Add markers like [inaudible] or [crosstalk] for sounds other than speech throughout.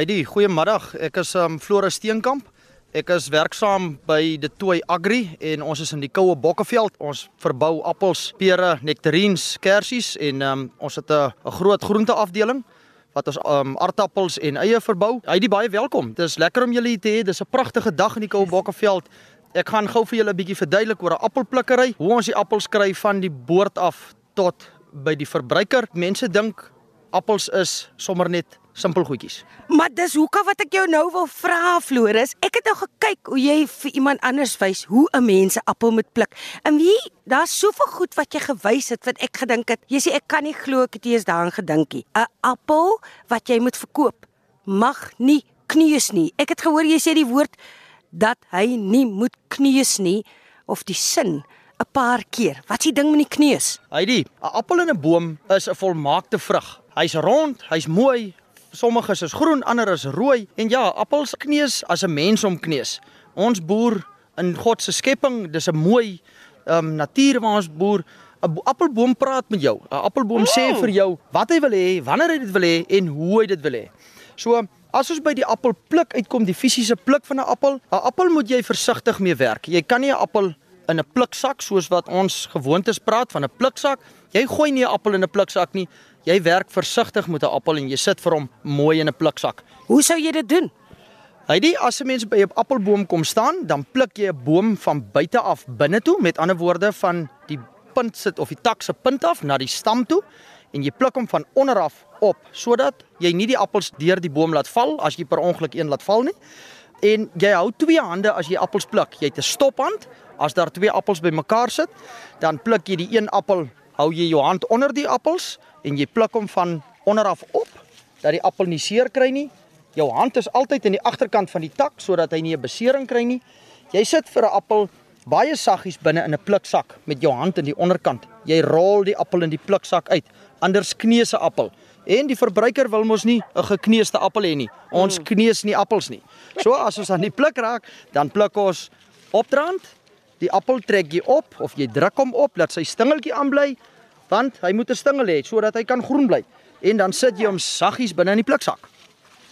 Heidi, goeiemiddag. Ek is um Floris Steenkamp. Ek is werksaam by De Tooi Agri en ons is in die koue Bokkeveld. Ons verbou appels, pere, nektarines, kersies en um ons het 'n groot groenteafdeling wat ons um aardappels en eie verbou. Heidi, baie welkom. Dit is lekker om julle hier te hê. Dis 'n pragtige dag in die koue Bokkeveld. Ek gaan gou vir julle 'n bietjie verduidelik oor 'n appelplukkery, hoe ons die appels kry van die boord af tot by die verbruiker. Mense dink appels is sommer net simpel goedjies. Maar dis hoekom wat ek jou nou wil vra Floris. Ek het nou gekyk hoe jy vir iemand anders wys hoe 'n mens 'n appel moet pluk. En wie, daar's soveel goed wat jy gewys het wat ek gedink het. Jy sê ek kan nie glo ek het eers daaraan gedink nie. 'n Appel wat jy moet verkoop mag nie kneus nie. Ek het gehoor jy sê die woord dat hy nie moet kneus nie of die sin 'n paar keer. Wat s'ie ding met die kneus? Heidi, 'n appel in 'n boom is 'n volmaakte vrug. Hy's rond, hy's mooi, sommige is groen, ander is rooi en ja, appels kneus as 'n mens om kneus. Ons boer in God se skepping, dis 'n mooi ehm um, natuur waar ons boer. 'n Appelboom praat met jou. 'n Appelboom oh. sê vir jou wat hy wil hê, wanneer hy dit wil hê en hoe hy dit wil hê. So As ons by die appelpluk uitkom, die fisiese pluk van 'n appel, 'n appel moet jy versigtig mee werk. Jy kan nie 'n appel in 'n pluksak soos wat ons gewoontes praat van 'n pluksak. Jy gooi nie 'n appel in 'n pluksak nie. Jy werk versigtig met 'n appel en jy sit vir hom mooi in 'n pluksak. Hoe sou jy dit doen? Heidi, as 'n mens by 'n appelboom kom staan, dan pluk jy 'n boom van buite af binne toe, met ander woorde van die punt sit of die tak se punt af na die stam toe en jy pluk hom van onder af op sodat jy nie die appels deur die boom laat val as jy per ongeluk een laat val nie. En jy hou twee hande as jy appels pluk. Jy het 'n stophand as daar twee appels bymekaar sit, dan pluk jy die een appel, hou jy jou hand onder die appels en jy pluk hom van onderaf op dat die appel nie seer kry nie. Jou hand is altyd in die agterkant van die tak sodat hy nie 'n besering kry nie. Jy sit vir 'n appel baie saggies binne in 'n pluksak met jou hand in die onderkant. Jy rol die appel in die pluksak uit. Anders kneuse appel. En die verbruiker wil mos nie 'n gekneusde appel hê nie. Ons hmm. kneus nie appels nie. So as ons aan die pluk raak, dan pluk ons opdraand. Die appel trek jy op of jy druk hom op dat sy stingeltjie aanbly want hy moet 'n stingel hê sodat hy kan groen bly. En dan sit jy hom saggies binne in die pluksak.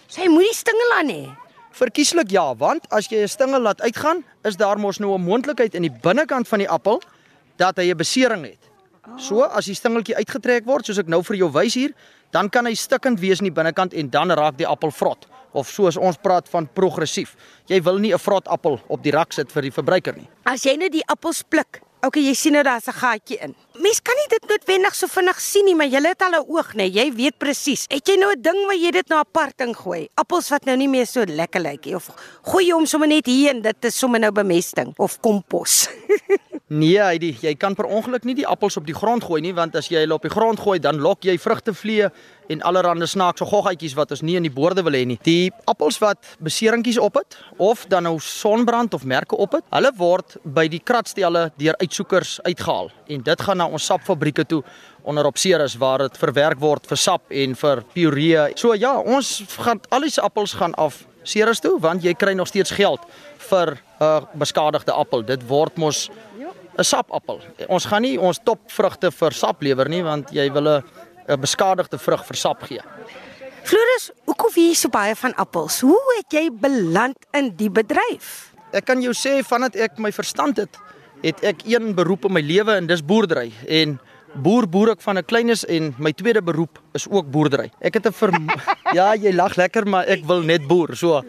Sy moet die stingel aan hê. Verkieslik ja, want as jy 'n stingel laat uitgaan, is daar mos nou 'n moontlikheid in die binnekant van die appel dat hy 'n besering het. So as die stingeltjie uitgetrek word, soos ek nou vir jou wys hier, dan kan hy stikkend wees in die binnekant en dan raak die appel vrot of soos ons praat van progressief. Jy wil nie 'n vrot appel op die rak sit vir die verbruiker nie. As jy net die appels pluk Okay, jy sien nou daar's 'n gaatjie in. Mens kan nie dit noodwendig so vinnig sien nie, maar jy het al 'n oog, nê? Jy weet presies. Het jy nou 'n ding waar jy dit na 'n apart ding gooi? Appels wat nou nie meer so lekker lyk nie of gooi jy hom sommer net hier en dit is sommer nou bemesting of kompos. [laughs] nee, hy jy kan per ongeluk nie die appels op die grond gooi nie, want as jy hulle op die grond gooi, dan lok jy vrugtevlee en allerlei snaakse goggetjies wat ons nie in die boorde wil hê nie. Die appels wat beseringkies op het of dan nou sonbrand of merke op het, hulle word by die kratstelle deur uitsoekers uitgehaal en dit gaan na ons sapfabrieke toe onder op Ceres waar dit verwerk word vir sap en vir puree. So ja, ons gaan al die appels gaan af Ceres toe want jy kry nog steeds geld vir 'n uh, beskadigde appel. Dit word mos 'n sapappel. Ons gaan nie ons topvrugte vir sap lewer nie want jy wil 'n beskadigde vrug vir sap gee. Floris, hoekom wie so baie van appels? Hoe het jy beland in die bedryf? Ek kan jou sê vandat ek my verstand het, het ek een beroep in my lewe en dis boerdery en boer boer ek van 'n kleines en my tweede beroep is ook boerdery. Ek het 'n [laughs] Ja, jy lag lekker, maar ek wil net boer. So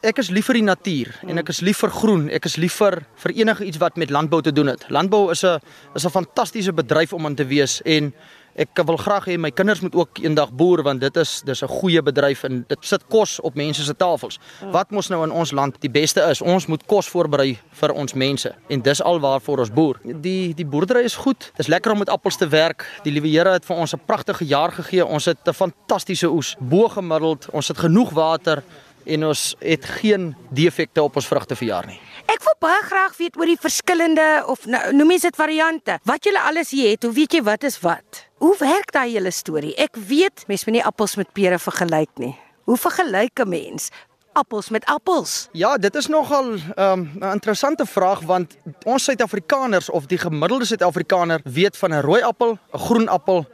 ek is lief vir die natuur en ek is lief vir groen. Ek is lief vir vir enige iets wat met landbou te doen het. Landbou is 'n is 'n fantastiese bedryf om in te wees en ek wil graag hê my kinders moet ook eendag boer want dit is dis 'n goeie bedryf en dit sit kos op mense se tafels. Wat mos nou in ons land die beste is, ons moet kos voorberei vir ons mense en dis al waarvoor ons boer. Die die boerdery is goed. Dis lekker om met appels te werk. Die liewe Here het vir ons 'n pragtige jaar gegee. Ons het 'n fantastiese oes, bo gemiddeld. Ons het genoeg water en ons het geen defekte op ons vrugte verjaar nie. Ek wil baie graag weet oor die verskillende of nou, noem mens dit variante. Wat julle alles hier het, hoe weet jy wat is wat? Hoe werk daai hele storie? Ek weet mense moet nie appels met pere vergelyk nie. Hoe vergelyk 'n mens appels met appels? Ja, dit is nogal ehm, 'n um, interessante vraag want ons Suid-Afrikaners of die gemiddelde Suid-Afrikaner weet van 'n rooi appel, 'n groen appel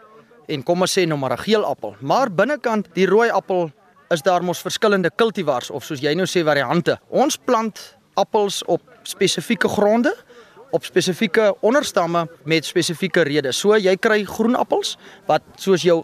en kom ons sê nou maar 'n geel appel. Maar binnekant die rooi appel is daar mos verskillende kultivars of soos jy nou sê variante. Ons plant appels op spesifieke gronde op spesifieke onderstamme met spesifieke redes. So jy kry groen appels wat soos jou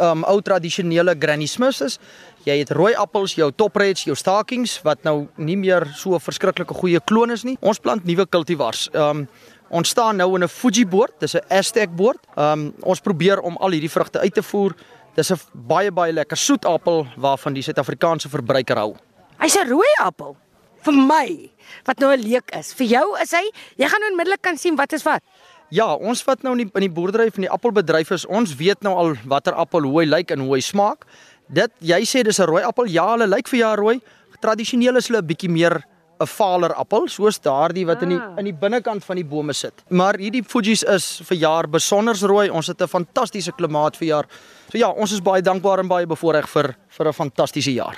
um ou tradisionele Granny Smiths is. Jy het rooi appels, jou top reds, jou stakings wat nou nie meer so verskriklike goeie kloon is nie. Ons plant nuwe kultivars. Um ons staan nou in 'n Fuji boord, dis 'n Aztec boord. Um ons probeer om al hierdie vrugte uit te voer. Dis 'n baie baie lekker soet appel waarvan die Suid-Afrikaanse verbruiker hou. Hy's 'n rooi appel vir my wat nou 'n leek is. Vir jou is hy, jy gaan onmiddellik kan sien wat is wat. Ja, ons wat nou in die, in die boerdery van die appelbedryf is, ons weet nou al watter appel hoe hy lyk en hoe hy smaak. Dit jy sê dis 'n rooi appel. Ja, hulle lyk vir jou rooi. Tradisioneel is hulle 'n bietjie meer 'n valer appel, soos daardie wat in die Ah. in die binnekant van die bome sit. Maar hierdie Fuji's is vir jaar besonder rooi. Ons het 'n fantastiese klimaat vir jaar. So ja, ons is baie dankbaar en baie bevoorreg vir vir 'n fantastiese jaar.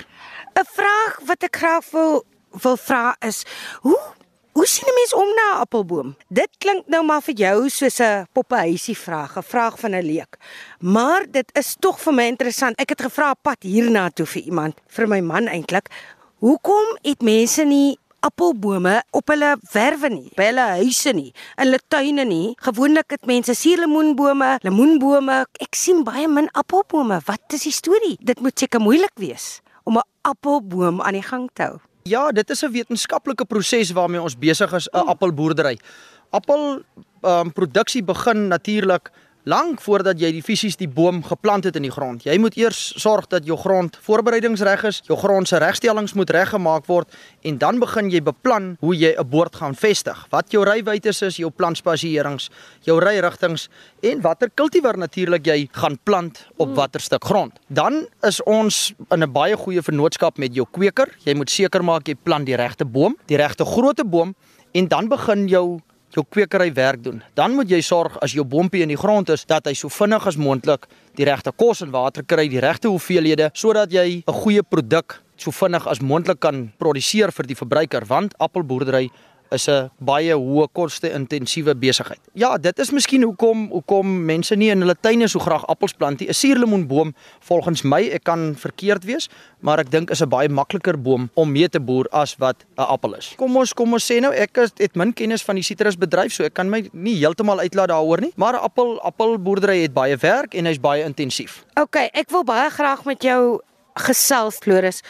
'n Vraag wat ek graag wil wil vra is, hoe hoe sien 'n mens om na 'n appelboom? Dit klink nou maar vir jou soos 'n poppehuisie vraag, 'n vraag van 'n leek. Maar dit is tog vir my interessant. Ek het gevra pad hiernatoe vir iemand, vir my man eintlik. Hoekom het mense nie appelbome op hulle werwe nie, by hulle huise nie, in hulle tuine nie. Gewoonlik het mense suurlemoenbome, lemoenbome. Ek sien baie min appelbome. Wat is die storie? Dit moet seker moeilik wees om 'n appelboom aan die gang te hou. Ja, dit is 'n wetenskaplike proses waarmee ons besig is, 'n appelboerdery. Appel um, produksie begin natuurlik lank voordat jy die fisies die boom geplant het in die grond. Jy moet eers sorg dat jou grond voorbereidingsreg is, jou grond se regstellings moet reggemaak word en dan begin jy beplan hoe jy 'n boord gaan vestig. Wat jou rywytes is, jou plantspasierings, jou ryrigtings en watter kultivar natuurlik jy gaan plant op watter stuk grond. Dan is ons in 'n baie goeie vennootskap met jou kweker. Jy moet seker maak jy plant die regte boom, die regte grootte boom en dan begin jou jou kwekery werk doen. Dan moet jy sorg as jou boontjie in die grond is dat hy so vinnig as moontlik die regte kos en water kry, die regte hoeveelhede sodat jy 'n goeie produk so vinnig as moontlik kan produseer vir die verbruiker want appelboerdery is 'n baie hoë koste-intensiewe besigheid. Ja, dit is miskien hoekom hoekom mense nie in hulle tuine so graag appels plant nie. 'n Suurlemoenboom volgens my, ek kan verkeerd wees, maar ek dink is 'n baie makliker boom om mee te boer as wat 'n appel is. Kom ons kom ons sê nou ek is, het min kennis van die sitrusbedryf, so ek kan my nie heeltemal uitlaat daaroor nie, maar 'n appel appelboerdery het baie werk en hy's baie intensief. OK, ek wil baie graag met jou gesels Floris.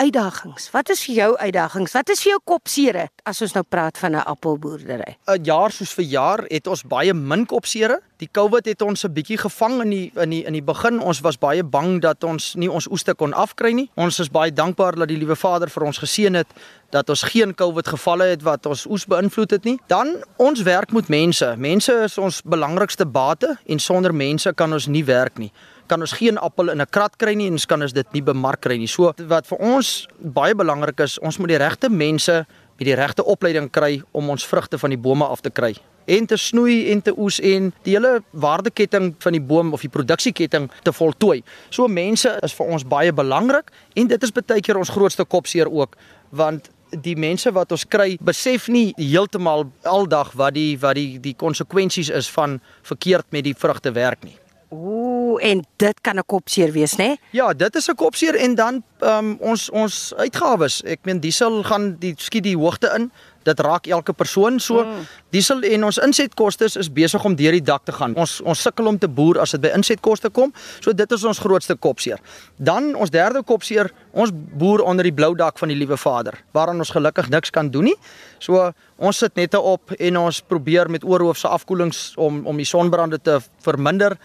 Uitdagings. Wat is vir jou uitdagings? Wat is vir jou kopsere as ons nou praat van 'n appelboerdery? 'n Jaar soos vir jaar het ons baie min kopsere. Die COVID het ons 'n bietjie gevang in die in die in die begin. Ons was baie bang dat ons nie ons oeste kon afkry nie. Ons is baie dankbaar dat die liewe Vader vir ons geseën het dat ons geen COVID gevalle het wat ons oes beïnvloed het nie. Dan ons werk met mense. Mense is ons belangrikste bate en sonder mense kan ons nie werk nie kan ons geen appel in 'n krat kry nie en ons kan ons dit nie bemark kry nie. So wat vir ons baie belangrik is, ons moet die regte mense met die regte opleiding kry om ons vrugte van die bome af te kry en te snoei en te oes en die hele waardeketting van die boom of die produksieketting te voltooi. So mense is vir ons baie belangrik en dit is baie keer ons grootste kopseer ook want die mense wat ons kry besef nie heeltemal aldag wat die wat die die konsekwensies is van verkeerd met die vrugte werk nie. Ooh, en dit kan 'n kopseer wees, né? Ja, dit is 'n kopseer en dan um, ons ons uitgawes. Ek meen diesel gaan die skiet die hoogte in. Dit raak elke persoon so. Mm. Diesel en ons insetkoste is besig om deur die dak te gaan. Ons ons sukkel om te boer as dit by insetkoste kom. So dit is ons grootste kopseer. Dan ons derde kopseer, ons boer onder die blou dak van die liewe Vader, waaraan ons gelukkig niks kan doen nie. So ons sit net op en ons probeer met oorhoofse afkoelings om om die sonbrande te verminder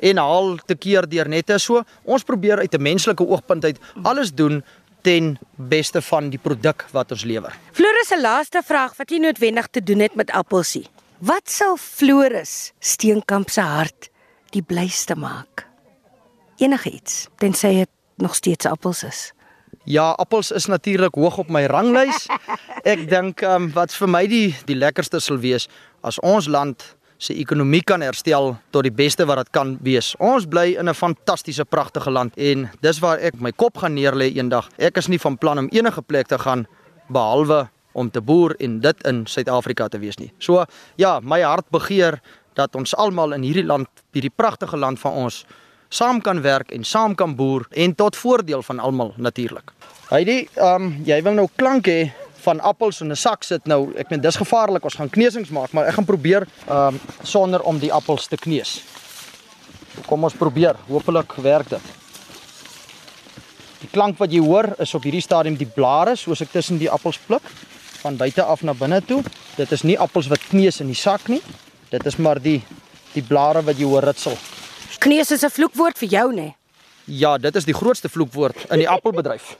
en haal te keer deur nette. So ons probeer uit 'n menslike oogpunt uit alles doen ten beste van die produk wat ons lewer. Floris se laaste vraag wat nie noodwendig te doen het met appelsie. Wat sal Floris Steenkamp se hart die blyste maak? Enigiets, tensy dit nog steeds appels is. Ja, appels is natuurlik hoog op my ranglys. Ek dink um, wat vir my die die lekkerste sal wees as ons land se ekonomie kan herstel tot die beste wat dit kan wees. Ons bly in 'n fantastiese pragtige land en dis waar ek my kop gaan neerlê eendag. Ek is nie van plan om enige plek te gaan behalwe om te boer en dit in Suid-Afrika te wees nie. So ja, my hart begeer dat ons almal in hierdie land, hierdie pragtige land van ons saam kan werk en saam kan boer en tot voordeel van almal natuurlik. Heidi, ehm um, jy wil nou klank hê van appels in 'n sak sit nou. Ek meen dis gevaarlik. Ons gaan kneusings maak, maar ek gaan probeer ehm um, sonder om die appels te kneus. Kom ons probeer. Hoopelik werk dit. Die klank wat jy hoor is op hierdie stadium die blare soos ek tussen die appels pluk van buite af na binne toe. Dit is nie appels wat kneus in die sak nie. Dit is maar die die blare wat jy hoor ritsel. Kneus is 'n vloekwoord vir jou nê. Ja, dit is die grootste vloekwoord in die [laughs] appelbedryf.